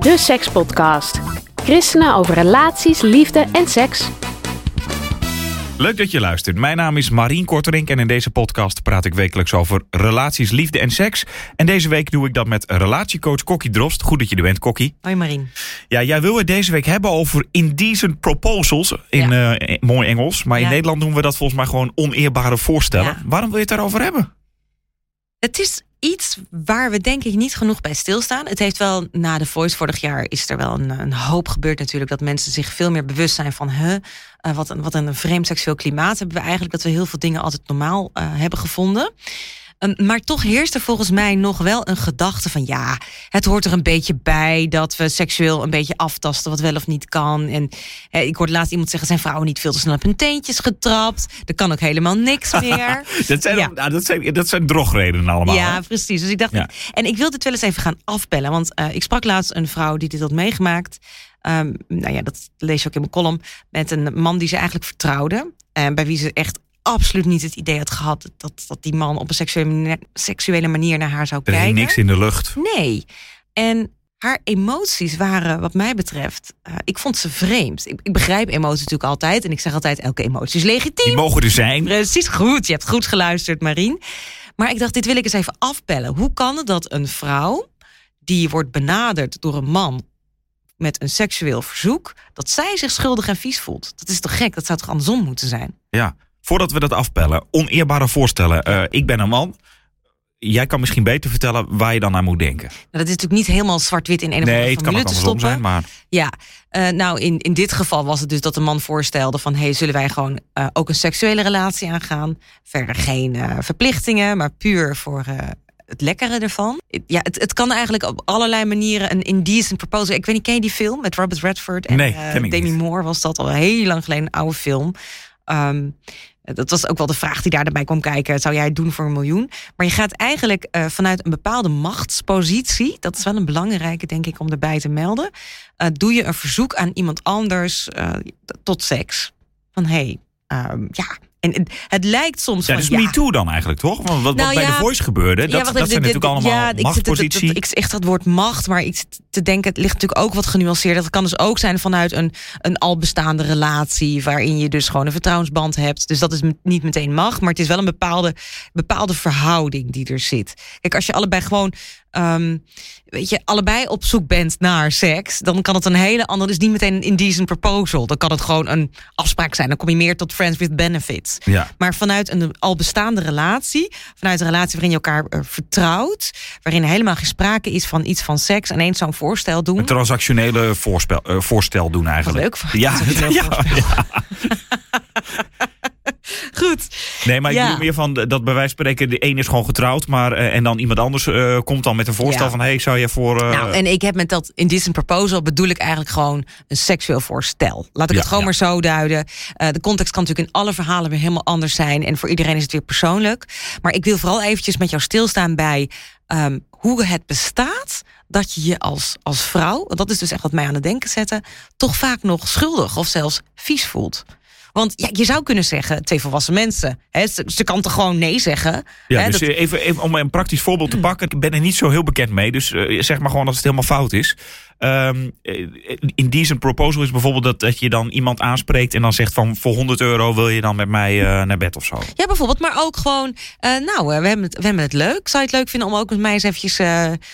De Sekspodcast. Christenen over relaties, liefde en seks. Leuk dat je luistert. Mijn naam is Marien Korterink en in deze podcast praat ik wekelijks over relaties, liefde en seks. En deze week doe ik dat met relatiecoach Kokkie Drost. Goed dat je er bent, Kokkie. Hoi Marien. Ja, jij wil het deze week hebben over indecent proposals in eh, mooi Engels. Maar in. Nederland noemen we dat volgens mij gewoon oneerbare voorstellen. Ja. Waarom wil je het daarover hebben? Het is iets waar we denk ik niet genoeg bij stilstaan. Het heeft wel na de Voice vorig jaar is er wel een, een hoop gebeurd natuurlijk. Dat mensen zich veel meer bewust zijn van... Huh, eh, wat, een, wat een vreemd seksueel klimaat hebben we eigenlijk. Dat we heel veel dingen altijd normaal eh, hebben gevonden. Ehm, maar toch heerst er volgens mij nog wel een gedachte van... ja, het hoort er een beetje bij dat we seksueel een beetje aftasten... wat wel of niet kan. En eh, ik hoorde laatst iemand zeggen... zijn vrouwen niet veel te snel op hun teentjes getrapt? Er kan ook helemaal niks meer. Dat zijn, Ja. nou, dat zijn, dat zijn drogredenen allemaal. hè? Ja, precies. Dus ik dacht, Ja. en ik wil dit wel eens even gaan afbellen. Want eh, ik sprak laatst een vrouw die dit had meegemaakt. Ehm, nou ja, dat lees je ook in mijn column. Met een man die ze eigenlijk vertrouwde. En bij wie ze echt absoluut niet het idee had gehad... dat, dat die man op een seksuele manier, seksuele manier naar haar zou Er kijken. hing niks in de lucht. Nee. En haar emoties waren, wat mij betreft, eh, ik vond ze vreemd. Ik, ik begrijp emoties natuurlijk altijd. En ik zeg altijd, elke emotie is legitiem. Die mogen er zijn. Precies goed. Je hebt goed geluisterd, Marien. Maar ik dacht, dit wil ik eens even afbellen. Hoe kan het dat een vrouw die wordt benaderd door een man met een seksueel verzoek, dat zij zich schuldig en vies voelt? Dat is toch gek? Dat zou toch andersom moeten zijn? Ja, voordat we dat afpellen. Oneerbare voorstellen. Eh, ik ben een man. Jij kan misschien beter vertellen waar je dan aan moet denken. Nou, dat is natuurlijk niet helemaal zwart-wit in een of Nee, andere het kan formule te stoppen. zijn, maar Ja, eh, nou in, in dit geval was het dus dat de man voorstelde van... hey, zullen wij gewoon eh, ook een seksuele relatie aangaan? Verder geen verplichtingen, maar puur voor het lekkere ervan. Ja, het, het kan eigenlijk op allerlei manieren een indecent proposal... Ik weet niet, ken je die film met Robert Redford en Nee, Demi niet. Moore? Was dat al heel lang geleden een oude film. Ehm, dat was ook wel de vraag die daarbij kwam kijken. Zou jij het doen voor een miljoen? Maar je gaat eigenlijk eh, vanuit een bepaalde machtspositie. Dat is wel een belangrijke, denk ik, om erbij te melden. eh, doe je een verzoek aan iemand anders eh, tot seks. Van hé, hey, ehm, ja. En het, lijkt soms ja, van dus ja. me too dan eigenlijk, toch? Want wat, Nou bij ja, de Voice gebeurde, dat, Ja, dat zijn natuurlijk allemaal ja, machtspositie. dat- Ik zeg dat woord macht, maar ik zit te denken, het ligt natuurlijk ook wat genuanceerd. Dat kan dus ook zijn vanuit een, een al bestaande relatie, waarin je dus gewoon een vertrouwensband hebt. Dus dat is niet meteen macht, maar het is wel een bepaalde, bepaalde verhouding die er zit. Kijk, als je allebei gewoon, ehm, weet je, allebei op zoek bent naar seks, dan kan het een hele andere, dus niet meteen een indecent proposal. Dan kan het gewoon een afspraak zijn. Dan kom je meer tot friends with benefits. Ja. Maar vanuit een al bestaande relatie, vanuit een relatie waarin je elkaar eh, vertrouwt, waarin helemaal geen sprake is van iets van seks, en eens zo'n voorstel doen. Een transactionele voorspel, eh, voorstel doen eigenlijk. Wat leuk. Ja. Goed. Nee, maar ik bedoel meer van dat bij wijze van spreken de een is gewoon getrouwd, maar eh, en dan iemand anders eh, komt dan met een voorstel van hey, zou je voor nou, en ik heb met dat indecent proposal bedoel ik eigenlijk gewoon een seksueel voorstel. Laat ik het gewoon maar zo duiden. De context kan natuurlijk in alle verhalen weer helemaal anders zijn. En voor iedereen is het weer persoonlijk. Maar ik wil vooral eventjes met jou stilstaan bij ehm, hoe het bestaat dat je je als, als vrouw, dat is dus echt wat mij aan het denken zetten, toch vaak nog schuldig of zelfs vies voelt. Want ja, je zou kunnen zeggen, twee volwassen mensen. Hè, ze, ze kan toch gewoon nee zeggen? Ja, Hè, dus dat- Mm. even, even om een praktisch voorbeeld te pakken. Ik ben er niet zo heel bekend mee, dus eh, zeg maar gewoon als het helemaal fout is. Ehm in decent proposal is bijvoorbeeld dat, dat je dan iemand aanspreekt en dan zegt van voor 100 euro wil je dan met mij eh, naar bed of zo. Ja, bijvoorbeeld. Maar ook gewoon, nou, we hebben, het, we hebben het leuk. Zou je het leuk vinden om ook met mij eens eventjes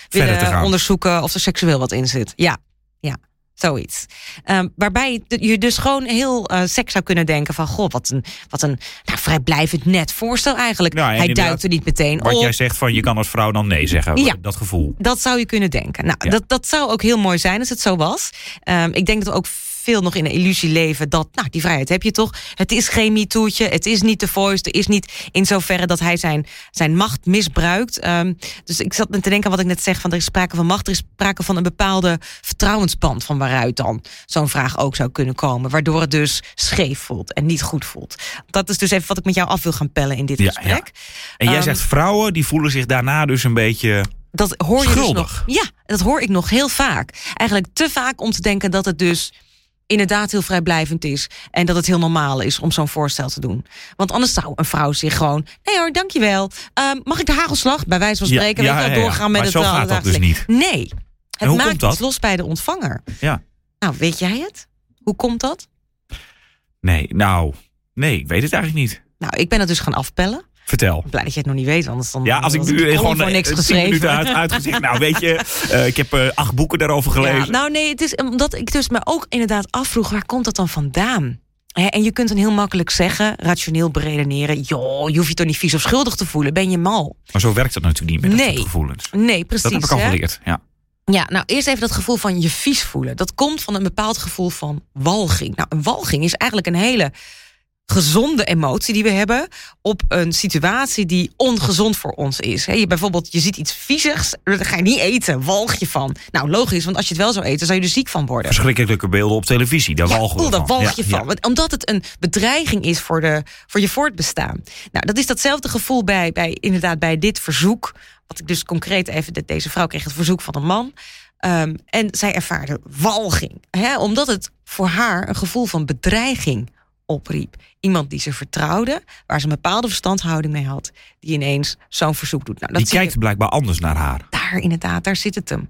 willen onderzoeken of er seksueel wat in zit? Ja, ja. Zoiets. Ehm, waarbij je dus gewoon heel eh, seks zou kunnen denken van... goh, wat een, wat een nou, vrijblijvend net voorstel eigenlijk. En Hij duikt er niet meteen Wat op. jij zegt van je kan als vrouw dan nee zeggen. Ja. Dat gevoel. Dat zou je kunnen denken. Nou, Ja. dat, dat zou ook heel mooi zijn als het zo was. Ehm, ik denk dat we ook veel nog in een illusie leven dat, nou, die vrijheid heb je toch. Het is geen MeToo'tje, het is niet de voice, er is niet in zoverre dat hij zijn, zijn macht misbruikt. Ehm, dus ik zat me te denken wat ik net zeg, van er is sprake van macht, er is sprake van een bepaalde vertrouwensband van waaruit dan zo'n vraag ook zou kunnen komen. Waardoor het dus scheef voelt en niet goed voelt. Dat is dus even wat ik met jou af wil gaan pellen in dit gesprek. En jij Ehm, zegt vrouwen die voelen zich daarna dus een beetje... dat hoor je dus nog. Ja, dat hoor ik nog heel vaak. Eigenlijk te vaak om te denken dat het dus inderdaad heel vrijblijvend is. En dat het heel normaal is om zo'n voorstel te doen. Want anders zou een vrouw zich gewoon... Nee hoor, dankjewel. Ehm, mag ik de hagelslag? Bij wijze van spreken. ja, ja, ja. doorgaan met Maar het zo eh, gaat dat dus niet. Nee. Het maakt dat? iets los bij de ontvanger. Ja. Nou, weet jij het? Hoe komt dat? Nee, nou... Nee, ik weet het eigenlijk niet. Nou, ik ben het dus gaan afpellen. Vertel. Blij dat je het nog niet weet, anders dan Ja, als ik nu gewoon voor eh, niks 10 geschreven. uit, uitgezegd... nou, weet je, eh, ik heb eh, acht boeken daarover gelezen. Ja, nou nee, het is omdat ik dus me ook inderdaad afvroeg, waar komt dat dan vandaan? En je kunt dan heel makkelijk zeggen, rationeel beredeneren... joh, je hoeft je toch niet vies of schuldig te voelen, ben je mal? Maar zo werkt dat natuurlijk niet met dat Nee. soort gevoelens. Nee, precies. Dat heb ik al hè? geleerd, ja. Ja, nou eerst even dat gevoel van je vies voelen. Dat komt van een bepaald gevoel van walging. Nou, een walging is eigenlijk een hele gezonde emotie die we hebben op een situatie die ongezond voor ons is. Hè, je bijvoorbeeld, je ziet iets viezigs, dat ga je niet eten, walg je van. Nou, logisch, want als je het wel zou eten, zou je er ziek van worden. Verschrikkelijke beelden op televisie, daar Ja, oeh, daar van. walg Ja, je van. ja. Omdat het een bedreiging is voor, de, voor je voortbestaan. Nou, dat is datzelfde gevoel bij, bij, inderdaad bij dit verzoek. Wat ik dus concreet even... de- Deze vrouw kreeg het verzoek van een man. Ehm, en zij ervaarde walging. Hè, omdat het voor haar een gevoel van bedreiging opriep. Iemand die ze vertrouwde, waar ze een bepaalde verstandhouding mee had... die ineens zo'n verzoek doet. Nou, dat Die je- kijkt blijkbaar anders naar haar. daar inderdaad, daar zit het hem.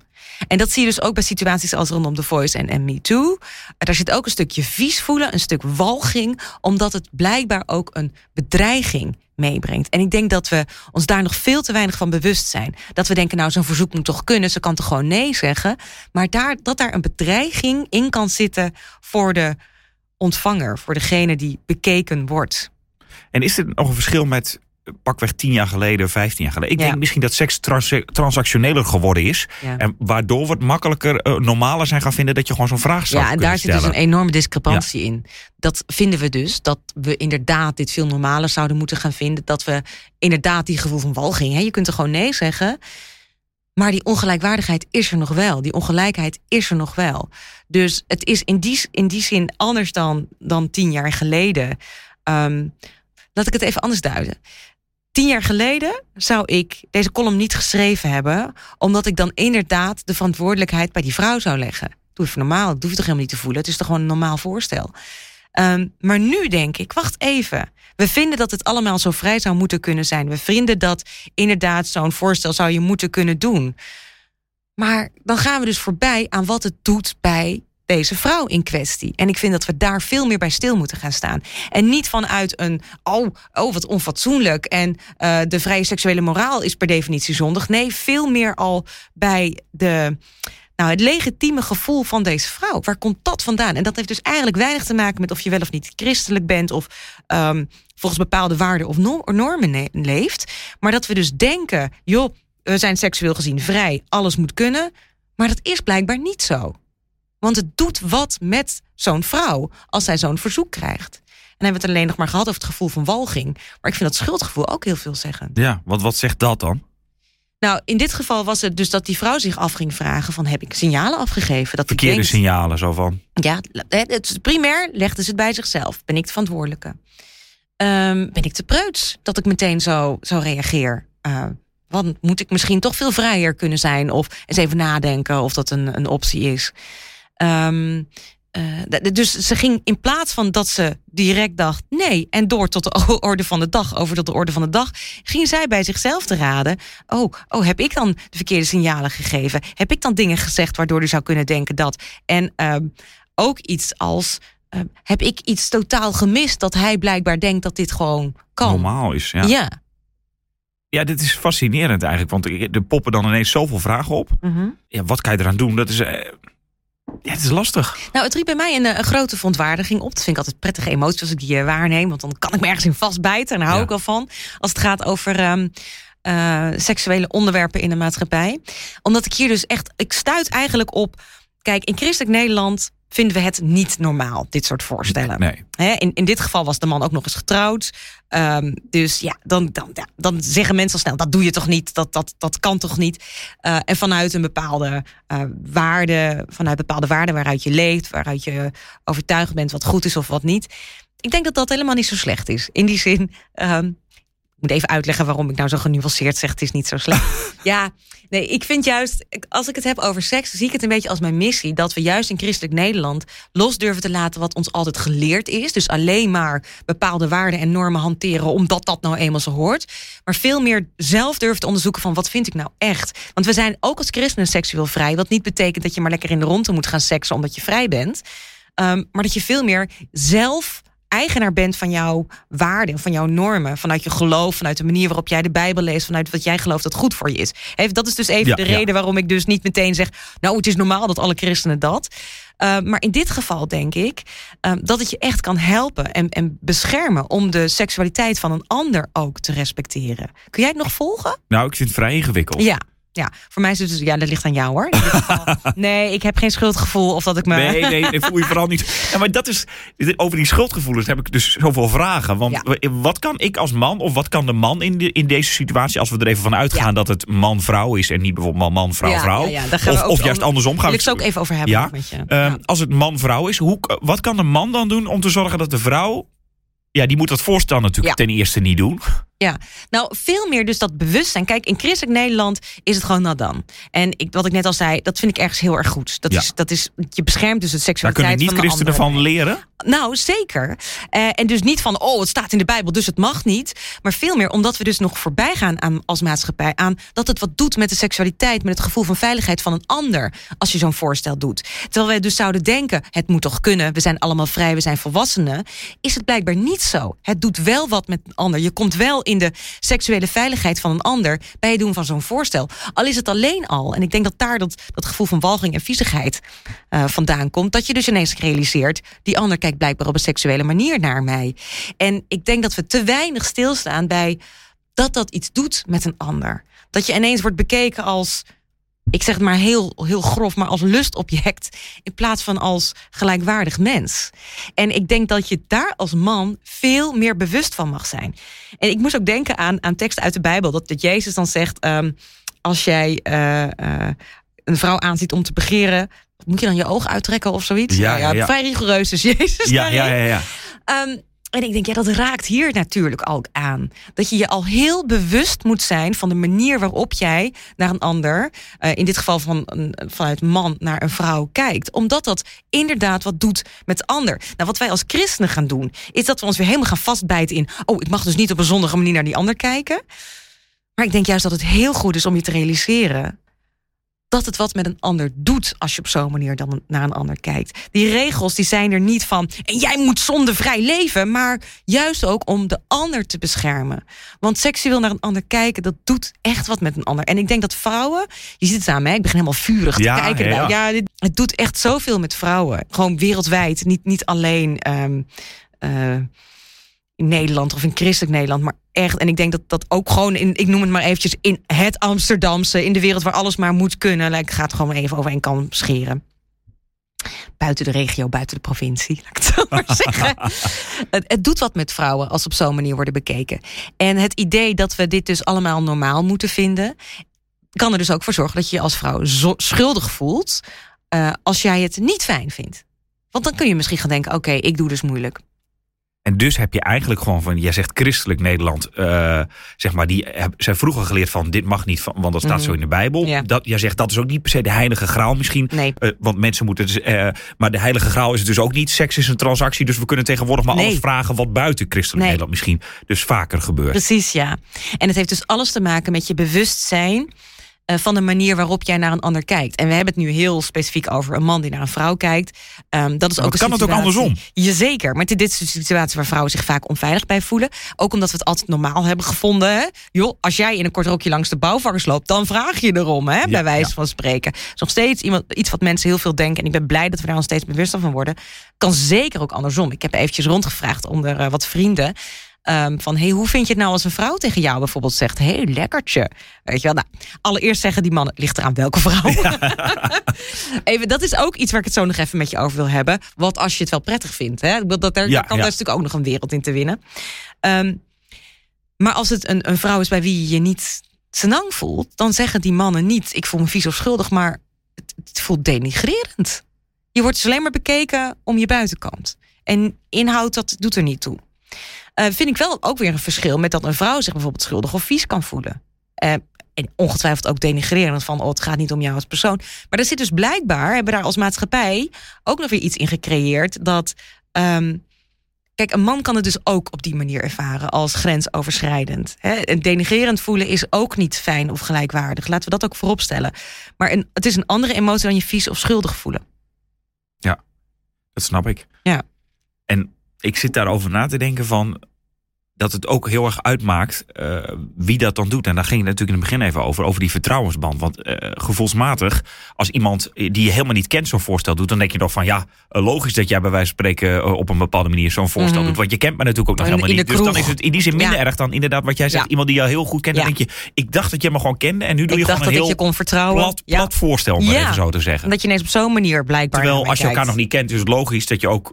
En dat zie je dus ook bij situaties als rondom The Voice en, en Me Too. Daar zit ook een stukje vies voelen, een stuk walging, omdat het blijkbaar ook een bedreiging meebrengt. En ik denk dat we ons daar nog veel te weinig van bewust zijn. Dat we denken, nou, zo'n verzoek moet toch kunnen, ze kan toch gewoon nee zeggen. Maar daar, dat daar een bedreiging in kan zitten voor de ontvanger, voor degene die bekeken wordt. En is er nog een verschil met eh, pakweg tien jaar geleden, vijftien jaar geleden? Ik Ja. denk misschien dat seks trans transactioneler geworden is. Ja. En waardoor we het makkelijker, eh, normaler zijn gaan vinden dat je gewoon zo'n vraag zou Ja, en daar zit dus een enorme discrepantie in. Dat vinden we dus, dat we inderdaad dit veel normaler zouden moeten gaan vinden. Dat we inderdaad die gevoel van walging, hè, je kunt er gewoon nee zeggen. Maar die ongelijkwaardigheid is er nog wel. Die ongelijkheid is er nog wel. Dus het is in die, in die zin anders dan, dan tien jaar geleden. Ehm, laat ik het even anders duiden. Tien jaar geleden zou ik deze column niet geschreven hebben, omdat ik dan inderdaad de verantwoordelijkheid bij die vrouw zou leggen. Doe even normaal, dat hoef je toch helemaal niet te voelen. Het is toch gewoon een normaal voorstel. Ehm, maar nu denk ik, wacht even. We vinden dat het allemaal zo vrij zou moeten kunnen zijn. We vinden dat inderdaad zo'n voorstel zou je moeten kunnen doen. Maar dan gaan we dus voorbij aan wat het doet bij deze vrouw in kwestie. En ik vind dat we daar veel meer bij stil moeten gaan staan. En niet vanuit een, oh, oh wat onfatsoenlijk... en eh, de vrije seksuele moraal is per definitie zondig. Nee, veel meer al bij de, nou, het legitieme gevoel van deze vrouw. Waar komt dat vandaan? En dat heeft dus eigenlijk weinig te maken met of je wel of niet christelijk bent... of ehm, volgens bepaalde waarden of no- normen leeft. Maar dat we dus denken, joh, we zijn seksueel gezien vrij, alles moet kunnen. Maar dat is blijkbaar niet zo. Want het doet wat met zo'n vrouw als zij zo'n verzoek krijgt. En hebben we het alleen nog maar gehad over het gevoel van walging. Maar ik vind dat schuldgevoel ook heel veel zeggen. Ja, want wat zegt dat dan? Nou, in dit geval was het dus dat die vrouw zich af ging vragen: van heb ik signalen afgegeven? Dat Verkeerde signalen zo van. Ja, het primair legde ze het bij zichzelf. Ben ik de verantwoordelijke? Ehm, ben ik te preuts dat ik meteen zo, zo reageer? Eh, want moet ik misschien toch veel vrijer kunnen zijn? Of eens even nadenken of dat een, een optie is. Ehm, eh, dus ze ging in plaats van dat ze direct dacht nee en door tot de orde van de dag, over tot de orde van de dag, ging zij bij zichzelf te raden. Oh, oh, heb ik dan de verkeerde signalen gegeven? Heb ik dan dingen gezegd waardoor u zou kunnen denken dat? En ehm, ook iets als. eh, heb ik iets totaal gemist dat hij blijkbaar denkt dat dit gewoon kan? Normaal is. Ja. Ja. ja, dit is fascinerend eigenlijk. Want er poppen dan ineens zoveel vragen op. Mhm. Ja, wat kan je eraan doen? Dat is. Ja, het is lastig. Nou, het riep bij mij een, eh, een grote verontwaardiging op. Dat vind ik altijd prettige emoties als ik die eh, waarneem. Want dan kan ik me ergens in vastbijten. En daar hou Ja. ik wel van. Als het gaat over ehm, eh, seksuele onderwerpen in de maatschappij. Omdat ik hier dus echt... Ik stuit eigenlijk op... kijk, in christelijk Nederland vinden we het niet normaal, dit soort voorstellen. Nee. In, in dit geval was de man ook nog eens getrouwd. Ehm, dus ja dan, dan, ja, dan zeggen mensen al snel: dat doe je toch niet, dat, dat, dat kan toch niet. Eh, en vanuit een bepaalde eh, waarde, vanuit bepaalde waarden waaruit je leeft, waaruit je overtuigd bent wat goed is of wat niet. Ik denk dat dat helemaal niet zo slecht is. In die zin, ehm, moet even uitleggen waarom ik nou zo genuanceerd zeg: het is niet zo slecht. ja, nee, ik vind juist, als ik het heb over seks, zie ik het een beetje als mijn missie. Dat we juist in christelijk Nederland los durven te laten wat ons altijd geleerd is. Dus alleen maar bepaalde waarden en normen hanteren, omdat dat nou eenmaal zo hoort. Maar veel meer zelf durven te onderzoeken van wat vind ik nou echt. Want we zijn ook als christenen seksueel vrij. Wat niet betekent dat je maar lekker in de ronde moet gaan seksen omdat je vrij bent. Um, maar dat je veel meer zelf eigenaar bent van jouw waarden, van jouw normen, vanuit je geloof, vanuit de manier waarop jij de Bijbel leest, vanuit wat jij gelooft dat goed voor je is. Dat is dus even de reden waarom ik dus niet meteen zeg, nou het is normaal dat alle christenen dat. Uh, maar in dit geval denk ik uh, dat het je echt kan helpen en, en beschermen om de seksualiteit van een ander ook te respecteren. Kun jij het nog volgen? Nou, ik vind het vrij ingewikkeld. Ja. Ja, voor mij is het dus, ja, dat ligt aan jou hoor. nee, ik heb geen schuldgevoel of dat ik me. Nee, nee, nee voel je vooral niet. Ja, maar dat is, over die schuldgevoelens heb ik dus zoveel vragen. Want wat kan ik als man, of wat kan de man in, de, in deze situatie, als we er even van uitgaan dat het man-vrouw is en niet bijvoorbeeld man-man-vrouw-vrouw. of, of juist andersom gaan we het ook even over hebben. Ja, met je. Um, als het man-vrouw is, hoe, wat kan de man dan doen om te zorgen dat de vrouw. Ja, die moet dat voorstel natuurlijk ten eerste niet doen. Ja, nou veel meer dus dat bewustzijn. Kijk, in christelijk Nederland is het gewoon nadan. En ik, wat ik net al zei, dat vind ik ergens heel erg goed. Dat, is, dat is, je beschermt dus het seksualiteit Daar kunnen niet-christenen van leren? Nou, zeker. Uh, en dus niet van, oh, het staat in de Bijbel, dus het mag niet. Maar veel meer omdat we dus nog voorbij gaan aan, als maatschappij... aan dat het wat doet met de seksualiteit... met het gevoel van veiligheid van een ander... als je zo'n voorstel doet. Terwijl wij dus zouden denken, het moet toch kunnen... we zijn allemaal vrij, we zijn volwassenen... is het blijkbaar niet zo. Het doet wel wat met een ander. Je komt wel in de seksuele veiligheid van een ander bij het doen van zo'n voorstel. Al is het alleen al, en ik denk dat daar dat, dat gevoel van walging en viezigheid uh, vandaan komt, dat je dus ineens realiseert, die ander kijkt blijkbaar op een seksuele manier naar mij. En ik denk dat we te weinig stilstaan bij dat dat iets doet met een ander. Dat je ineens wordt bekeken als ik zeg het maar heel, heel grof, maar als lustobject in plaats van als gelijkwaardig mens. En ik denk dat je daar als man veel meer bewust van mag zijn. En ik moest ook denken aan, aan teksten uit de Bijbel, dat, dat Jezus dan zegt: um, als jij uh, uh, een vrouw aanziet om te begeren, moet je dan je oog uittrekken of zoiets? Ja, ja, ja. vrij rigoureus, dus Jezus. Ja, ja, ja. ja. Um, en ik denk, ja, dat raakt hier natuurlijk ook aan. Dat je je al heel bewust moet zijn van de manier waarop jij naar een ander, uh, in dit geval van vanuit man naar een vrouw, kijkt. Omdat dat inderdaad wat doet met de ander. Nou, wat wij als christenen gaan doen, is dat we ons weer helemaal gaan vastbijten in. Oh, ik mag dus niet op een zondige manier naar die ander kijken. Maar ik denk juist dat het heel goed is om je te realiseren dat het wat met een ander doet als je op zo'n manier dan naar een ander kijkt. Die regels die zijn er niet van en jij moet zondevrij leven, maar juist ook om de ander te beschermen. Want seksueel naar een ander kijken, dat doet echt wat met een ander. En ik denk dat vrouwen, je ziet het aan mij, ik begin helemaal vurig ja, te kijken. Ja, ja. ja het doet echt zoveel met vrouwen. Gewoon wereldwijd, niet, niet alleen. Um, uh, in Nederland of in christelijk Nederland, maar echt. En ik denk dat dat ook gewoon in, ik noem het maar eventjes, in het Amsterdamse, in de wereld waar alles maar moet kunnen. Ik ga het gewoon even over een kan scheren. Buiten de regio, buiten de provincie, laat ik het zo maar zeggen. het, het, doet wat met vrouwen als op zo'n manier worden bekeken. En het idee dat we dit dus allemaal normaal moeten vinden, kan er dus ook voor zorgen dat je je als vrouw schuldig voelt uh, als jij het niet fijn vindt. Want dan kun je misschien gaan denken: oké, okay, ik doe dus moeilijk. En dus heb je eigenlijk gewoon van, jij zegt christelijk Nederland, uh, zeg maar, die zijn vroeger geleerd van dit mag niet, want dat staat mm -hmm. zo in de Bijbel. Ja. Dat, jij zegt dat is ook niet per se de heilige graal misschien. Nee. Uh, want mensen moeten, dus, uh, maar de heilige graal is het dus ook niet. Seks is een transactie, dus we kunnen tegenwoordig maar nee. alles vragen wat buiten christelijk nee. Nederland misschien dus vaker gebeurt. Precies, ja. En het heeft dus alles te maken met je bewustzijn uh, van de manier waarop jij naar een ander kijkt. En we hebben het nu heel specifiek over een man die naar een vrouw kijkt. Um, dat is ook kan een het ook andersom? Jazeker, maar dit is een situatie waar vrouwen zich vaak onveilig bij voelen. Ook omdat we het altijd normaal hebben gevonden. Hè? Joh, als jij in een kort rokje langs de bouwvakkers loopt, dan vraag je erom, hè? Ja, bij wijze ja. van spreken. Het is nog steeds iemand, iets wat mensen heel veel denken. En ik ben blij dat we daar nog steeds bewuster van worden. Kan zeker ook andersom. Ik heb eventjes rondgevraagd onder uh, wat vrienden. Ehm, van hey, hoe vind je het nou als een vrouw tegen jou bijvoorbeeld zegt: hey, lekkertje. Weet je wel, nou, allereerst zeggen die mannen: ligt eraan welke vrouw. even, dat is ook iets waar ik het zo nog even met je over wil hebben. Wat als je het wel prettig vindt. Hè? Dat, daar, Ja, kan ja. daar natuurlijk ook nog een wereld in te winnen. Ehm, maar als het een, een vrouw is bij wie je je niet senang voelt, dan zeggen die mannen niet: ik voel me vies of schuldig, maar het, het voelt denigrerend. Je wordt dus alleen maar bekeken om je buitenkant. En inhoud, dat doet er niet toe. Eh, vind ik wel ook weer een verschil met dat een vrouw zich bijvoorbeeld schuldig of vies kan voelen. Eh, en ongetwijfeld ook denigrerend van, oh, het gaat niet om jou als persoon. Maar er zit dus blijkbaar, hebben we daar als maatschappij ook nog weer iets in gecreëerd dat. ehm, Kijk, een man kan het dus ook op die manier ervaren als grensoverschrijdend. Hè? En denigrerend voelen is ook niet fijn of gelijkwaardig. Laten we dat ook vooropstellen. Maar een, het is een andere emotie dan je vies of schuldig voelen. Dat snap ik. Ja. En ik zit daarover na te denken van dat het ook heel erg uitmaakt eh, wie dat dan doet. En daar ging het natuurlijk in het begin even over, over die vertrouwensband. Want eh, gevoelsmatig, als iemand die je helemaal niet kent zo'n voorstel doet, dan denk je toch van ja, eh, logisch dat jij bij wijze van spreken op een bepaalde manier zo'n voorstel Mhm. doet. Want je kent me natuurlijk ook nog In- helemaal in niet. Dus dan is het in die zin minder Ja. erg dan inderdaad wat jij zegt. Ja. Iemand die jou heel goed kent, dan denk je, ik dacht dat je me gewoon kende en nu doe Ik je gewoon dat een ik je heel kon vertrouwen. plat, voorstel, om even zo te zeggen. Dat je ineens op zo'n manier blijkbaar. Terwijl als je elkaar nog niet kent, is het logisch dat je ook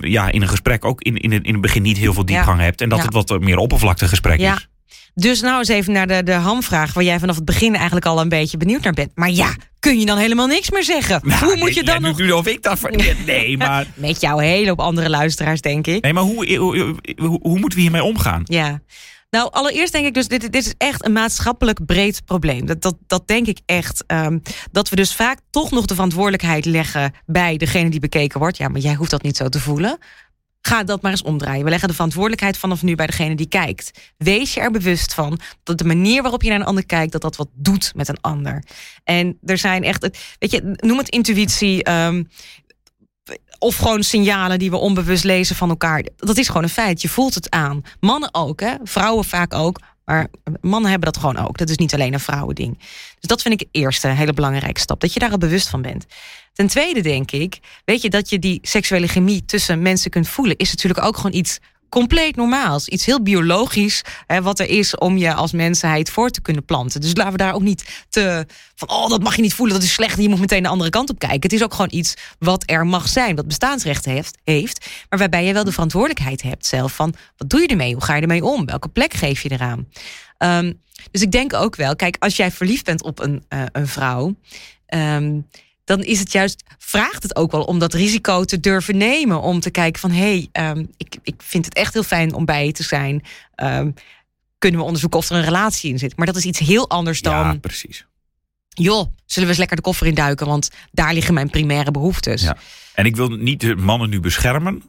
ja, in een gesprek ook in, in, het- in het begin niet heel veel diepgang hebt. En dat. Het wat meer oppervlaktegesprek Ja. is. Dus nou eens even naar de, de hamvraag, waar jij vanaf het begin eigenlijk al een beetje benieuwd naar bent. Maar ja, kun je dan helemaal niks meer zeggen? Nou, hoe moet je dan nog. Nu, of ik dat... Nee, maar, Met jouw hele op andere luisteraars, denk ik. nee, maar hoe, hoe, hoe, hoe moeten we hiermee omgaan? Ja. Nou, allereerst denk ik dus, dit, dit is echt een maatschappelijk breed probleem. Dat, dat, dat denk ik echt. ehm, dat we dus vaak toch nog de verantwoordelijkheid leggen bij degene die bekeken wordt. Ja, maar jij hoeft dat niet zo te voelen. Ga dat maar eens omdraaien. We leggen de verantwoordelijkheid vanaf nu bij degene die kijkt. Wees je er bewust van dat de manier waarop je naar een ander kijkt, dat dat wat doet met een ander. En er zijn echt, weet je, noem het intuïtie. ehm, of gewoon signalen die we onbewust lezen van elkaar. Dat is gewoon een feit. Je voelt het aan. Mannen ook, hè? vrouwen vaak ook. Maar mannen hebben dat gewoon ook. Dat is niet alleen een vrouwending. Dus dat vind ik de eerste hele belangrijke stap. Dat je daar al bewust van bent. Ten tweede denk ik, weet je, dat je die seksuele chemie tussen mensen kunt voelen, is natuurlijk ook gewoon iets compleet normaals. Iets heel biologisch, hè, wat er is om je als mensheid voor te kunnen planten. Dus laten we daar ook niet te van, oh, dat mag je niet voelen, dat is slecht, je moet meteen de andere kant op kijken. Het is ook gewoon iets wat er mag zijn, wat bestaansrecht heeft, heeft maar waarbij je wel de verantwoordelijkheid hebt zelf van, wat doe je ermee? Hoe ga je ermee om? Welke plek geef je eraan? Ehm, dus ik denk ook wel, kijk, als jij verliefd bent op een, eh, een vrouw, ehm, dan is het juist, vraagt het ook wel om dat risico te durven nemen. Om te kijken van, hé, hey, ehm, ik, ik vind het echt heel fijn om bij je te zijn. Ehm, kunnen we onderzoeken of er een relatie in zit? Maar dat is iets heel anders dan, Ja, precies. joh, zullen we eens lekker de koffer induiken? Want daar liggen mijn primaire behoeftes. Ja. En ik wil niet de mannen nu beschermen.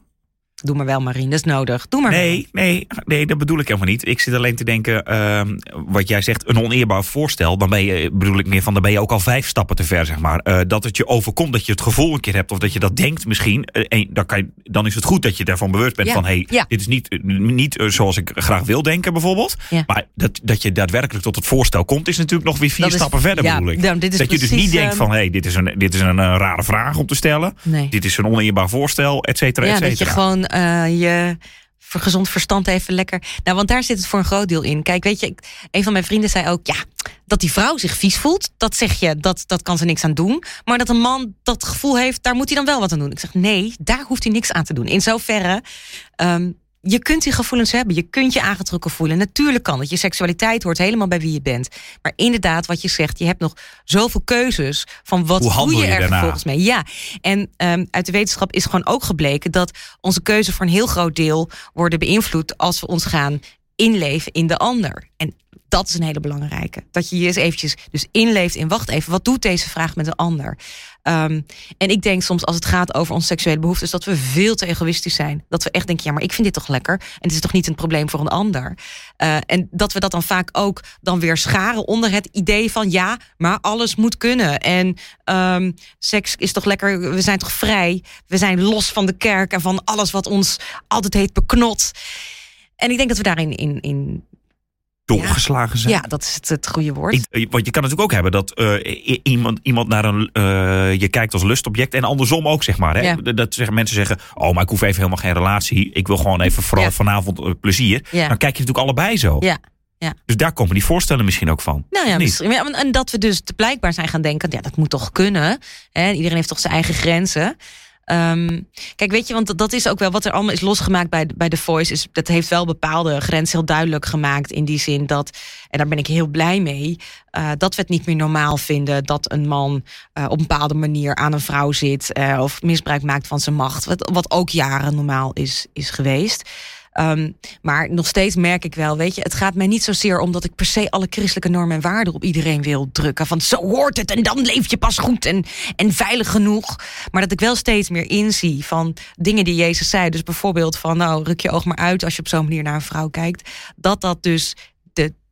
Doe maar wel, Marien, dat is nodig. Doe maar wel. Nee, nee, nee, dat bedoel ik helemaal niet. Ik zit alleen te denken, ehm, wat jij zegt, een oneerbaar voorstel. Dan ben je, bedoel ik meer van, dan ben je ook al vijf stappen te ver, zeg maar. Eh, dat het je overkomt, dat je het gevoel een keer hebt, of dat je dat denkt misschien. eh, en dan, kan je, dan is het goed dat je daarvan bewust bent Ja, van, hé, hey, ja. dit is niet, eh, niet eh, zoals ik graag wil denken, bijvoorbeeld. Ja. Maar dat, dat je daadwerkelijk tot het voorstel komt, is natuurlijk nog weer vier Dat is- stappen verder, bedoel ik. nou, dit is dat je dus niet denkt ehm, van, hé, hey, dit is een, dit is een eh, rare vraag om te stellen. Nee. Dit is een oneerbaar voorstel, et cetera, et cetera. dat je gewoon eh, je gezond verstand even lekker. Nou, want daar zit het voor een groot deel in. Kijk, weet je, een van mijn vrienden zei ook, ja, dat die vrouw zich vies voelt, dat zeg je, dat, dat kan ze niks aan doen. Maar dat een man dat gevoel heeft, daar moet hij dan wel wat aan doen. Ik zeg, nee, daar hoeft hij niks aan te doen. In zoverre, ehm, je kunt die gevoelens hebben, je kunt je aangetrokken voelen. Natuurlijk kan het. Je seksualiteit hoort helemaal bij wie je bent. Maar inderdaad, wat je zegt, je hebt nog zoveel keuzes van wat Hoe doe handel je je er vervolgens mee. Ja, en ehm, uit de wetenschap is gewoon ook gebleken dat onze keuzes voor een heel groot deel worden beïnvloed als we ons gaan inleven in de ander. En dat is een hele belangrijke. Dat je je eens eventjes dus inleeft in, wacht even, wat doet deze vraag met een ander? Ehm, en ik denk soms als het gaat over onze seksuele behoeftes, dat we veel te egoïstisch zijn. Dat we echt denken, ja, maar ik vind dit toch lekker. En het is toch niet een probleem voor een ander. Eh, en dat we dat dan vaak ook dan weer scharen onder het idee van, ja, maar alles moet kunnen. En ehm, seks is toch lekker, we zijn toch vrij. We zijn los van de kerk en van alles wat ons altijd heet beknot. En ik denk dat we daarin in, in doorgeslagen zijn. Ja, dat is het, het goede woord. Ik, eh, want je kan natuurlijk ook hebben dat uh, iemand, iemand naar een. Uh, je kijkt als lustobject en andersom ook, zeg maar. Hè? Ja. Dat zeggen, mensen zeggen: Oh, maar ik hoef even helemaal geen relatie. Ik wil gewoon even vooral Ja. vanavond plezier. Ja. Dan kijk je natuurlijk allebei zo. Ja. Ja. Dus daar komen die voorstellen misschien ook van. Nou ja, misschien. En dat we dus blijkbaar zijn gaan denken, ja, dat moet toch kunnen. Hè? Iedereen heeft toch zijn eigen grenzen. Ehm, kijk, weet je, want dat- is ook wel wat er allemaal is losgemaakt bij, bij The Voice. Is, dat heeft wel bepaalde grenzen heel duidelijk gemaakt. In die zin dat, en daar ben ik heel blij mee, eh, dat we het niet meer normaal vinden dat een man eh, op een bepaalde manier aan een vrouw zit. eh, of misbruik maakt van zijn macht. Wat, wat ook jaren normaal is, is geweest. Ehm, maar nog steeds merk ik wel, weet je, het gaat mij niet zozeer om dat ik per se alle christelijke normen en waarden op iedereen wil drukken. Van zo hoort het en dan leef je pas goed en, en veilig genoeg. Maar dat ik wel steeds meer inzie van dingen die Jezus zei. Dus bijvoorbeeld van, nou, ruk je oog maar uit als je op zo'n manier naar een vrouw kijkt. Dat dat dus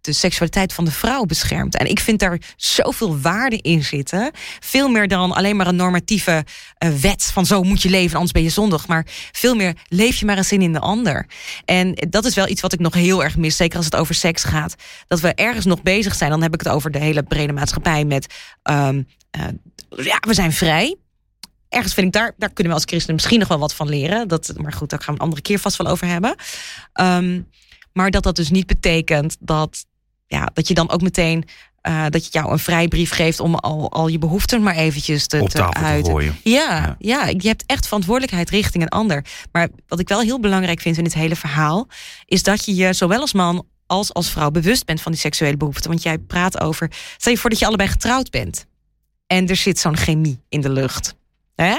de, seksualiteit van de vrouw beschermt. En ik vind daar zoveel waarde in zitten. Veel meer dan alleen maar een normatieve eh, wet van zo moet je leven, anders ben je zondig. Maar veel meer leef je maar een zin in de ander. En dat is wel iets wat ik nog heel erg mis, zeker als het over seks gaat. Dat we ergens nog bezig zijn, dan heb ik het over de hele brede maatschappij met, ehm, eh, ja, we zijn vrij. Ergens vind ik daar, daar kunnen we als christenen misschien nog wel wat van leren. Dat, maar goed, daar gaan we een andere keer vast wel over hebben. Ehm, maar dat dat dus niet betekent dat, ja, dat je dan ook meteen eh, dat je jou een vrijbrief geeft om al, al je behoeften maar eventjes te, Op te uiten. gooien. Ja, ja. je hebt echt verantwoordelijkheid richting een ander. Maar wat ik wel heel belangrijk vind in dit hele verhaal, is dat je je zowel als man als als vrouw bewust bent van die seksuele behoeften. Want jij praat over, stel je voor dat je allebei getrouwd bent. En er zit zo'n chemie in de lucht. Hè?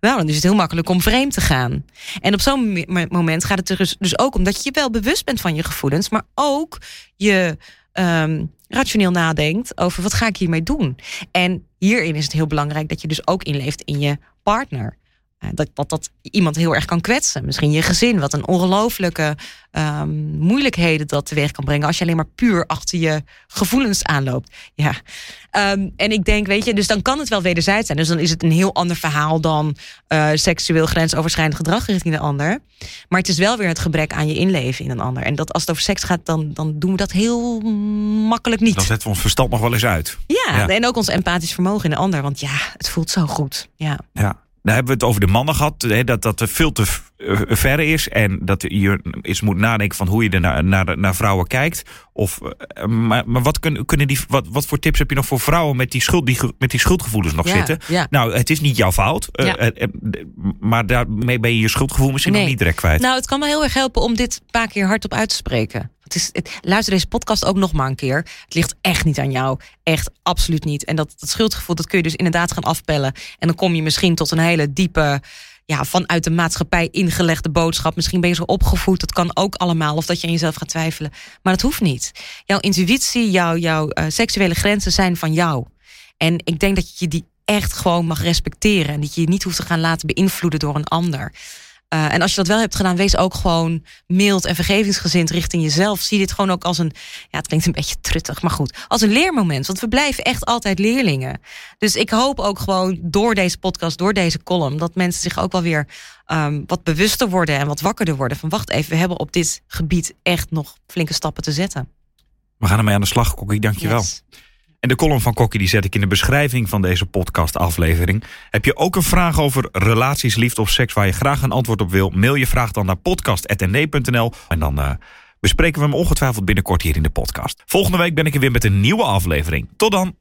Nou, dan is het heel makkelijk om vreemd te gaan. En op zo'n mo- moment gaat het er dus- dus ook om dat je je wel bewust bent van je gevoelens, maar ook je ehm, rationeel nadenkt over wat ga ik hiermee doen. En hierin is het heel belangrijk dat je dus ook inleeft in je partner. Eh, Dat, dat dat iemand heel erg kan kwetsen. Misschien je gezin, wat een ongelooflijke ehm, moeilijkheden dat teweeg kan brengen. als je alleen maar puur achter je gevoelens aanloopt. Ja. Ehm, en ik denk, weet je, dus dan kan het wel wederzijds zijn. Dus dan is het een heel ander verhaal dan eh, seksueel grensoverschrijdend gedrag richting de ander. Maar het is wel weer het gebrek aan je inleven in een ander. En dat als het over seks gaat, dan, dan doen we dat heel makkelijk niet. Dan zetten we ons verstand nog wel eens uit. Ja, Ja. en ook ons empathisch vermogen in de ander. Want ja, het voelt zo goed. Ja. Ja. Dan hebben we het over de mannen gehad, hè, dat dat er veel te eh, ver is. En dat je eens moet nadenken van hoe je er naar, naar, naar vrouwen kijkt. Of, eh, maar maar wat, kunnen, kunnen die, wat, wat voor tips heb je nog voor vrouwen met die, schuld, die, met die schuldgevoelens nog Ja, zitten? ja. Nou, het is niet jouw fout. eh, Ja. maar daarmee ben je je schuldgevoel misschien Nee. nog niet direct kwijt. Nou, het kan me heel erg helpen om dit een paar keer hardop uit te spreken. Luister deze podcast ook nog maar een keer. Het ligt echt niet aan jou. Echt absoluut niet. En dat, dat schuldgevoel, dat kun je dus inderdaad gaan afpellen. En dan kom je misschien tot een hele diepe, ja, vanuit de maatschappij ingelegde boodschap. Misschien ben je zo opgevoed, dat kan ook allemaal. Of dat je aan jezelf gaat twijfelen. Maar dat hoeft niet. Jouw intuïtie, jouw, jouw eh, seksuele grenzen zijn van jou. En ik denk dat je die echt gewoon mag respecteren. En dat je je niet hoeft te gaan laten beïnvloeden door een ander. Uh, en als je dat wel hebt gedaan, wees ook gewoon mild en vergevingsgezind richting jezelf. Zie dit gewoon ook als een, ja, het klinkt een beetje truttig, maar goed, als een leermoment. Want we blijven echt altijd leerlingen. Dus ik hoop ook gewoon door deze podcast, door deze column, dat mensen zich ook wel weer um, wat bewuster worden en wat wakkerder worden. Van wacht even, we hebben op dit gebied echt nog flinke stappen te zetten. We gaan ermee aan de slag, Kokkie. Dankjewel. Yes. En de column van Kokkie die zet ik in de beschrijving van deze podcast-aflevering. Heb je ook een vraag over relaties, liefde of seks waar je graag een antwoord op wil? Mail je vraag dan naar podcast.nd.nl en dan uh, bespreken we hem ongetwijfeld binnenkort hier in de podcast. Volgende week ben ik er weer met een nieuwe aflevering. Tot dan!